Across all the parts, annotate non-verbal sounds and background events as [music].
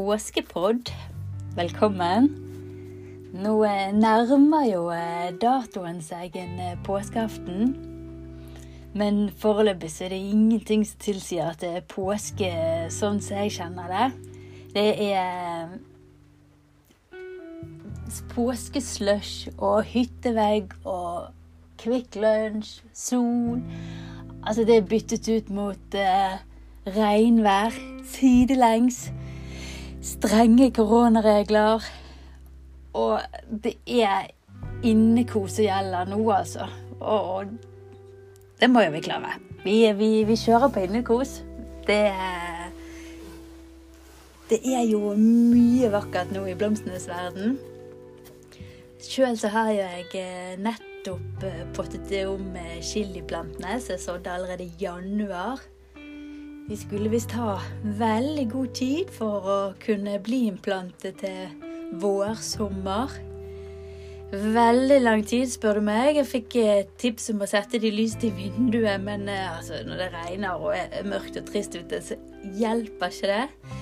påskepod. Velkommen. Nå eh, nærmer jo eh, datoen seg en eh, påskeaften. Men foreløpig så er det ingenting som tilsier at det er påske sånn som jeg kjenner det. Det er påskeslush og hyttevegg og Kvikk Lunsj, sol. Altså, det er byttet ut mot uh, regnvær sidelengs. Strenge koronaregler. Og det er innekos som gjelder nå, altså. Og det må jo vi klare. Vi, vi, vi kjører på innekos. Det Det er jo mye vakkert nå i blomstenes verden. Sjøl så har jeg eh, nettopp eh, pottet om chiliplantene, som jeg sådde allerede i januar. De skulle visst ha veldig god tid for å kunne bli implantet til vårsommer. Veldig lang tid, spør du meg. Jeg fikk tips om å sette de lyst i vinduet, men eh, altså, når det regner og er mørkt og trist ute, så hjelper ikke det.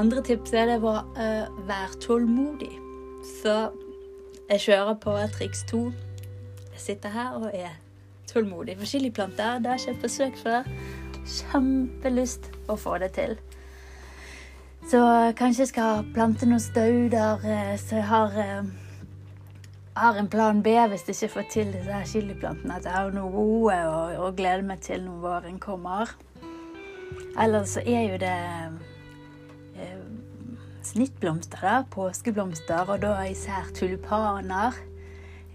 Andre tips er det var uh, vær tålmodig. Så jeg kjører på triks to. Jeg sitter her og er tålmodig. Forskjellige planter, det har jeg ikke forsøkt før kjempelyst å få det til. Så kanskje jeg skal plante noen stauder, eh, så jeg har, eh, har en plan B hvis jeg ikke får til disse chiliplantene. At jeg har noe gode og, og gleder meg til når våren kommer. Ellers så er jo det eh, snittblomster, da. Påskeblomster, og da især tulipaner.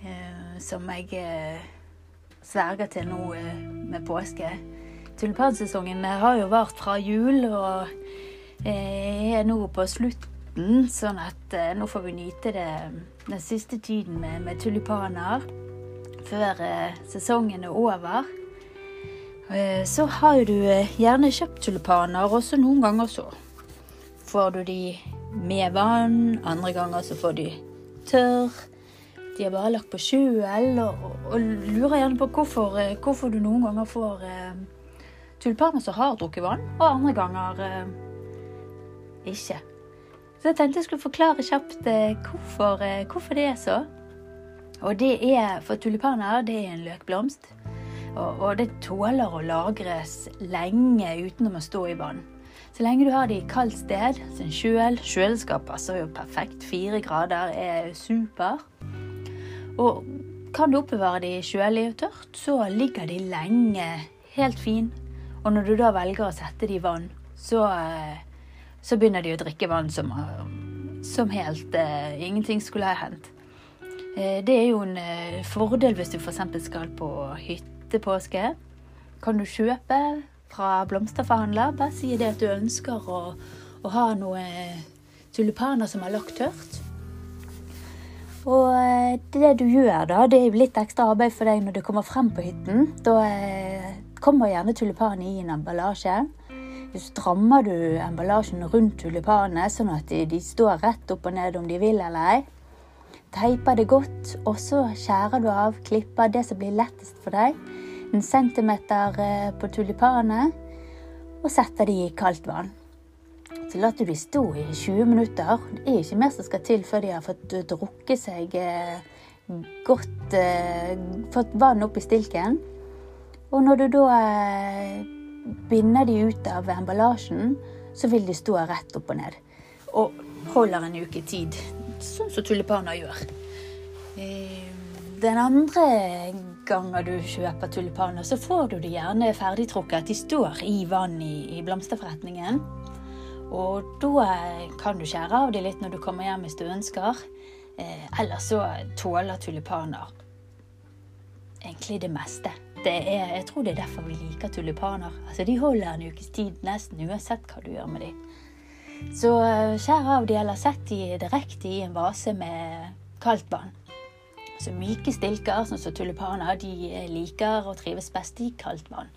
Eh, som jeg eh, sverger til nå eh, med påske. Tulipansesongen har jo vart fra jul og eh, er nå på slutten, sånn at eh, nå får vi nyte det den siste tiden med, med tulipaner før eh, sesongen er over. Så har du gjerne kjøpt tulipaner, også noen ganger så får du de med vann, andre ganger så får de tørr. De er bare lagt på skjul, og, og lurer gjerne på hvorfor, hvorfor, du noen ganger får tulipaner som har drukket vann, og andre ganger eh, ikke. Så jeg tenkte jeg skulle forklare kjapt eh, hvorfor, eh, hvorfor, det er så. Og det er, For tulipaner det er en løkblomst, og, og det tåler å lagres lenge uten å stå i vann. Så lenge du har det i kaldt sted, sin kjøl Kjøleskap passer jo perfekt. Fire grader er super. Og kan du oppbevare de kjølig og tørt, så ligger de lenge helt fin og når du da velger å sette det i vann, så, eh, så begynner de å drikke vann som, eh, som helt uh, ingenting skulle ha hendt. Det er jo en fordel hvis du f.eks. skal på hyttepåske. Kan du kjøpe fra blomsterforhandler. Bare si det at du ønsker å, å ha noen tulipaner som har lagt tørt. Og det du gjør da, det er jo litt ekstra arbeid for deg når du kommer frem på hytten. Da kommer gjerne tulipanen i en emballasje. Så strammer du emballasjen rundt tulipanene, sånn at de, de, står rett opp og ned om de vil eller ei. Teiper det godt, og så skjærer du av, klipper det som blir lettest for deg. En centimeter eh, på tulipanene, og setter de i kaldt vann. Så lar du de stå i 20 minutter. Det er ikke mer som skal til før de har fått drukket seg eh, godt eh, Fått vann opp i stilken. Og når du da eh, binder de ut av emballasjen, så vil de stå rett opp og ned. Og holder en uke tid, sånn som tulipaner gjør. Eh, den andre gangen du kjøper tulipaner, så får du de gjerne ferdigtrukket. De står i vann i, i blomsterforretningen. Og da kan du skjære av de litt når du kommer hjem hvis du ønsker. Eller så tåler tulipaner egentlig det meste det er, jeg tror det er derfor vi liker tulipaner. Altså, De holder en ukes tid nesten uansett hva du gjør med dem. Så eh, skjær av de eller sett de direkte i en vase med kaldt vann. Så myke stilker, sånn som tulipaner, de liker og trives best i kaldt vann.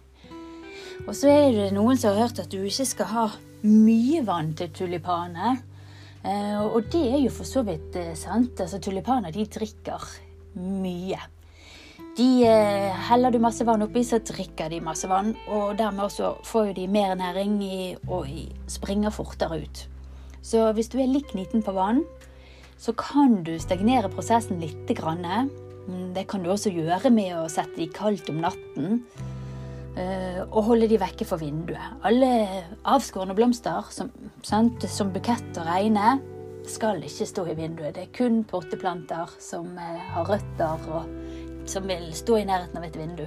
Og så er det noen som har hørt at du ikke skal ha mye vann til tulipaner. Eh, og det er jo for så vidt eh, sant. Altså, tulipaner de drikker mye. De eh, heller du masse vann oppi, så drikker de masse vann. Og dermed også får de mer næring i, og springer fortere ut. Så hvis du er litt kniten på vann, så kan du stagnere prosessen litt. Mm, det kan du også gjøre med å sette de kaldt om natten. eh, Og holde de vekke for vinduet. Alle avskårne blomster, som, sant, som bukett og reine, skal ikke stå i vinduet. Det er kun potteplanter som eh, har røtter og som vil stå i nærheten av et vindu.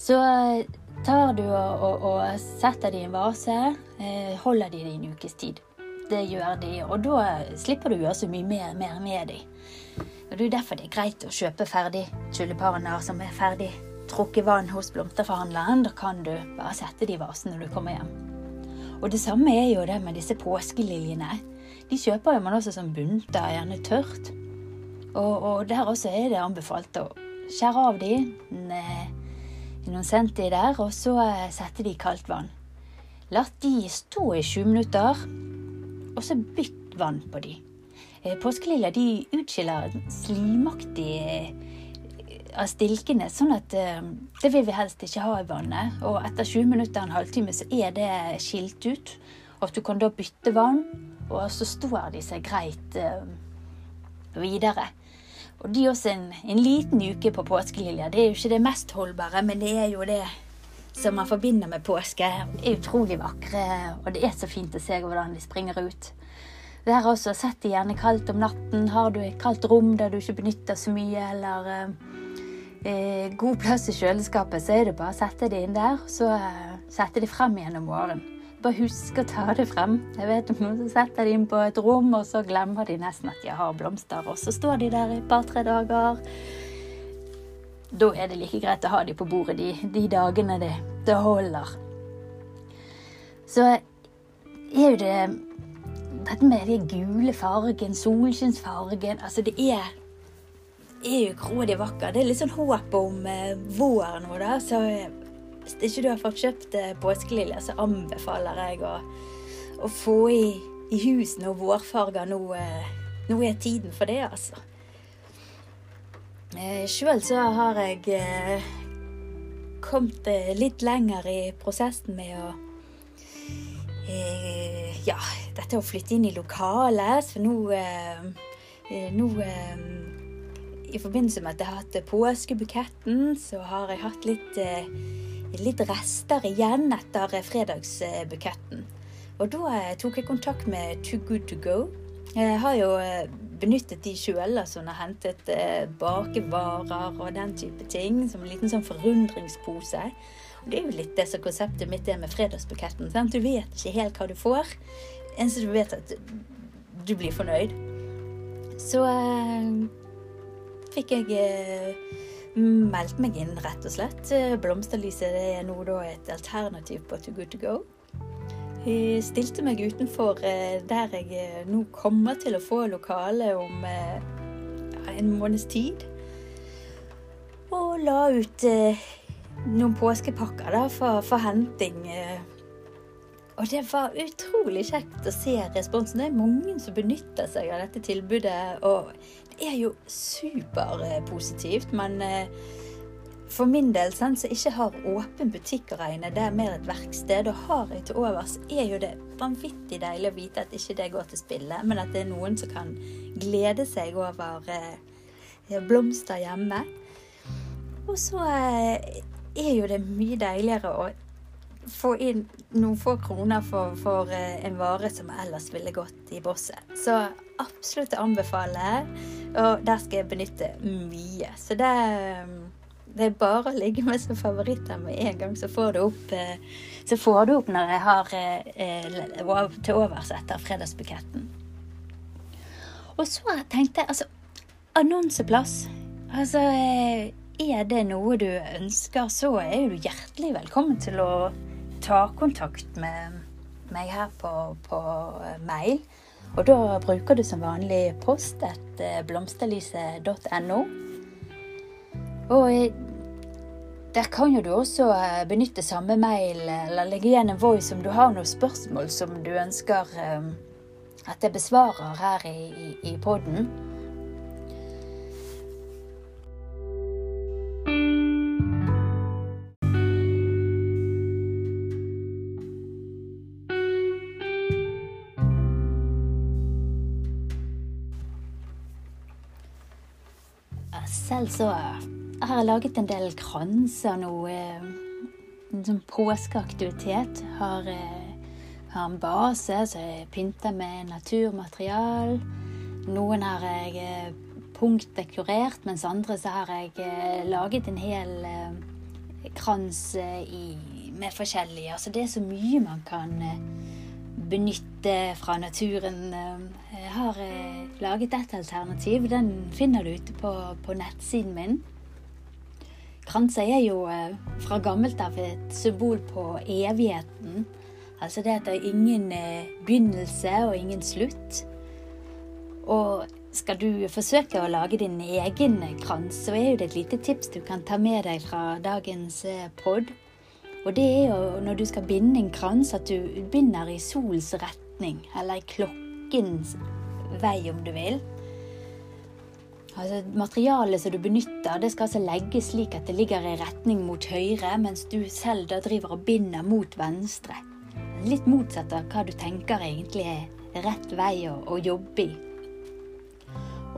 Så eh, tar du og, og, og setter de i en vase, eh, holder de det i en ukes tid. Det gjør de, og da slipper du å gjøre så mye mer, mer med de. Og Det er derfor det er greit å kjøpe ferdig tulipaner som er ferdig trukket vann hos blomsterforhandleren. Da kan du bare sette de i vasen når du kommer hjem. Og det samme er jo det med disse påskeliljene. De kjøper jo man også som bunter, gjerne tørt. Og, og der også er det anbefalt å skjære av de ne- noen centi der, og så eh, sette de i kaldt vann. La de stå i 20 minutter, og så bytt vann på de. Eh, Påskeliljer de utskiller slimaktig eh, av stilkene, sånn at eh, det vil vi helst ikke ha i vannet. Og etter 20 minutter, en halvtime, så er det skilt ut. Og at du kan da bytte vann, og så står de seg greit eh, videre. Og de også en, en liten uke på påskelilja. Det er jo ikke det mest holdbare, men det er jo det som man forbinder med påske. De er utrolig vakre, og det er så fint å se hvordan de springer ut. Det her også, Sett det gjerne kaldt om natten. Har du et kaldt rom der du ikke benytter så mye, eller eh, eh, god plass i kjøleskapet, så er det bare å sette de inn der, så eh, sette de frem igjen om morgenen. Bare husk å ta det frem. Jeg vet om noen som setter det inn på et rom, og så glemmer de nesten at de har blomster, og så står de der i et par-tre dager. Da er det like greit å ha de på bordet de, de dagene det, det holder. Så er jo det dette med den gule fargen, solskinnsfargen Altså, det er, er jo grådig vakker. Det er litt sånn håp om eh, våren nå, da. Så eh, hvis ikke du har fått kjøpt eh, påskeliljer, så anbefaler jeg å, å få i, i hus noen vårfarger. Nå, eh, nå er tiden for det, altså. Eh, Sjøl så har jeg kommet litt lenger i prosessen med å Ja, dette å flytte inn i lokalet. For nå, nå I forbindelse med at jeg har hatt påskebuketten, så har jeg hatt litt, litt rester igjen etter fredagsbuketten. Og da eh, tok jeg kontakt med Too Good To Go. Jeg har jo eh, benyttet de sjøl, altså når jeg hentet eh, bakevarer og den type ting. Som en liten sånn forundringspose. Og det er jo litt det som konseptet mitt er med fredagsbuketten. Sant? Du vet ikke helt hva du får. Eneste du vet, at du blir fornøyd. Så fikk jeg meldt meg inn, rett og slett. Eh, Blomsterlyset er nå et alternativ på Too Good To Go. Jeg stilte meg utenfor eh, der jeg eh, nå kommer til å få lokale om en måneds tid. Og la ut noen påskepakker da, for, for henting. Og det var utrolig kjekt å se responsen. Det er mange som benytter seg av dette tilbudet. Og er jo superpositivt, men eh, for min del, sant, som ikke har åpen butikk å regne, det er mer et verksted, og har jeg til overs, er jo det vanvittig deilig å vite at ikke det går til spille, men at det er noen som kan glede seg over eh, blomster hjemme. Og så eh, er jo det mye deiligere å få inn noen få kroner for, for en vare som ellers ville gått i bosset. Så absolutt å anbefale, og der skal jeg benytte mye. Så det det er bare å ligge med som favoritter med en gang, så får du opp, eh, får du opp når jeg har eh, eh, til overs etter fredagsbuketten. Og så tenkte jeg altså Annonseplass. Altså Er det noe du ønsker, så er du hjertelig velkommen til å ta kontakt med meg her på, på mail. Og da bruker du som vanlig post et eh, blomsterlyset.no. Og eh, der kan jo du også eh, benytte samme mail, eller legge igjen en voice om du har noen spørsmål som du ønsker at jeg besvarer her i, i, i poden. Så har jeg laget en del kranser nå. En sånn påskeaktivitet. Har, har en base så jeg pynter med naturmaterial. Noen har jeg punktdekorert, mens andre så har jeg laget en hel krans i, med forskjellige. Altså det er så mye man kan benytte fra naturen. Jeg har laget et alternativ. Den finner du ute på, på nettsiden min. Kranser er jo eh, fra gammelt av et symbol på evigheten. Altså det at det er ingen eh, begynnelse og ingen slutt. Og skal du forsøke å lage din egen krans, så er det et lite tips du kan ta med deg fra dagens eh, pod. Og det er jo når du skal binde en krans, at du binder i solens retning, eller i klokkens vei, om du vil. Altså, materialet som du benytter, det skal altså legges slik at det ligger i retning mot høyre, mens du selv da driver og binder mot venstre. Litt motsatt av hva du tenker egentlig er rett vei å, å jobbe i.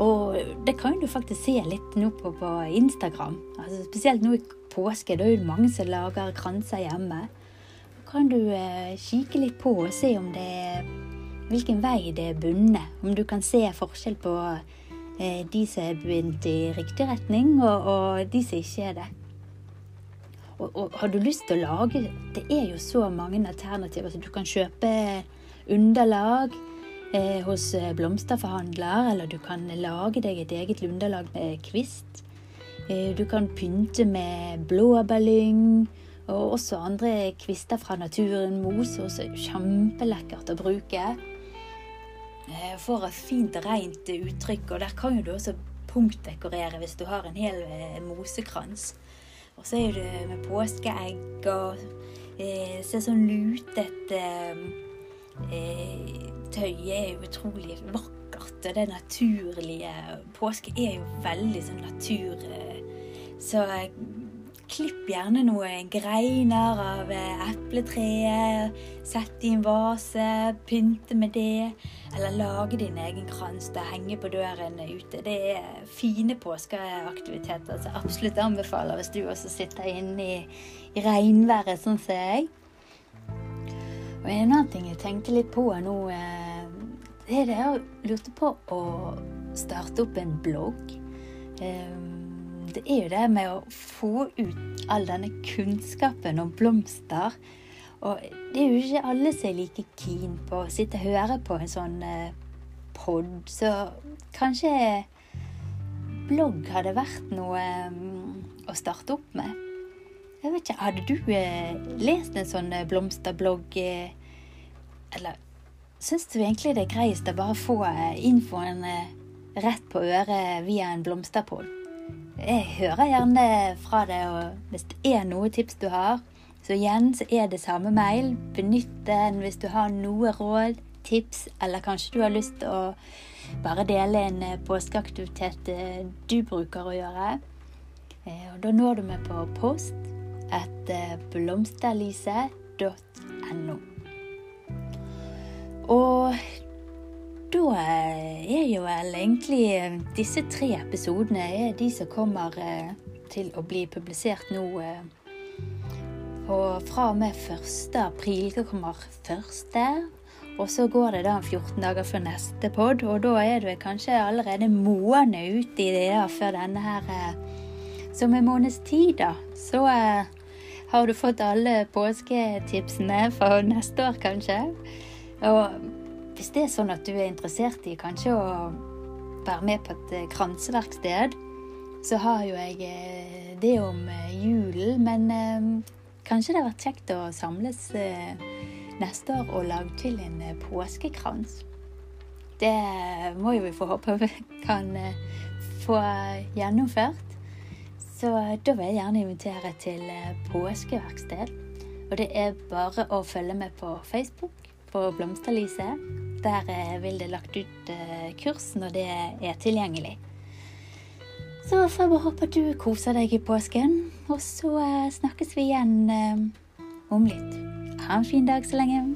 Og det kan du faktisk se litt nå på, på Instagram. Altså, spesielt nå i påske. Da er det mange som lager kranser hjemme. Da kan du eh, kikke litt på og se om det er hvilken vei det er bundet. Om du kan se forskjell på Eh, de som er bundet i riktig retning, og, og de som ikke er det. Og, og, har du lyst til å lage Det er jo så mange alternativer. Så du kan kjøpe underlag eh, hos eh, blomsterforhandler, eller du kan lage deg et eget underlag med kvist. Eh, du kan pynte med blåbærlyng og også andre kvister fra naturen. Mose også kjempelekkert å bruke. Eh, får et fint, rent uttrykk. Og der kan jo du også punktdekorere hvis du har en hel eh, mosekrans. Og så er det med påskeegg og eh, se sånn lutet eh, Tøyet er utrolig vakkert. Det naturlige Påske er jo veldig sånn natur. Eh, så Klipp gjerne noen greiner av epletreet. Sett i en vase, pynte med det. Eller lage din egen krans og henge på døren ute. Det er fine påskeaktiviteter som jeg absolutt anbefaler hvis du også sitter inne i, i regnværet, sånn som jeg. Og en annen ting jeg tenkte litt på nå, eh, det er det jeg lurte på å starte opp en blogg. Um, det er jo det med å få ut all denne kunnskapen om blomster. Og det er jo ikke alle som er like keen på å sitte og høre på en sånn eh, pod, så kanskje blogg hadde vært noe um, å starte opp med. Jeg vet ikke, Hadde du eh, lest en sånn eh, blomsterblogg, eller syns du egentlig det er greiest å bare få infoen rett på øret via en blomsterpod? Jeg hører gjerne fra deg, og hvis det er noe tips du har, så igjen så er det samme mail. Benytt den hvis du har noe råd, tips, eller kanskje du har lyst til å bare dele en eh, påskeaktivitet eh, du bruker å gjøre. Eh, og da når du meg på post etter blomsterlise.no. Og da er jo vel egentlig eh, disse tre episodene er de som kommer eh, til å bli publisert nå. Eh, og fra og med 1. april kommer første. Og så går det da 14 dager før neste pod, og da er du kanskje allerede måned ute i det før denne her Som en måneds tid, da. Så har du fått alle påsketipsene for neste år, kanskje. Og hvis det er sånn at du er interessert i kanskje å være med på et eh, kranseverksted, så har jo jeg eh, det om eh, julen. Men kanskje det har vært kjekt å samles neste år og lage til en påskekrans. Det må jo vi få håpe vi [laughs] kan få gjennomført. Så da vil jeg gjerne invitere til påskeverksted. Og det er bare å følge med på Facebook på Blomsterlyset. Der eh, vil det lagt ut eh, kurs når det er tilgjengelig. Så får jeg bare håpe at du koser deg i påsken, og så eh, snakkes vi igjen om litt. Ha en fin dag så lenge.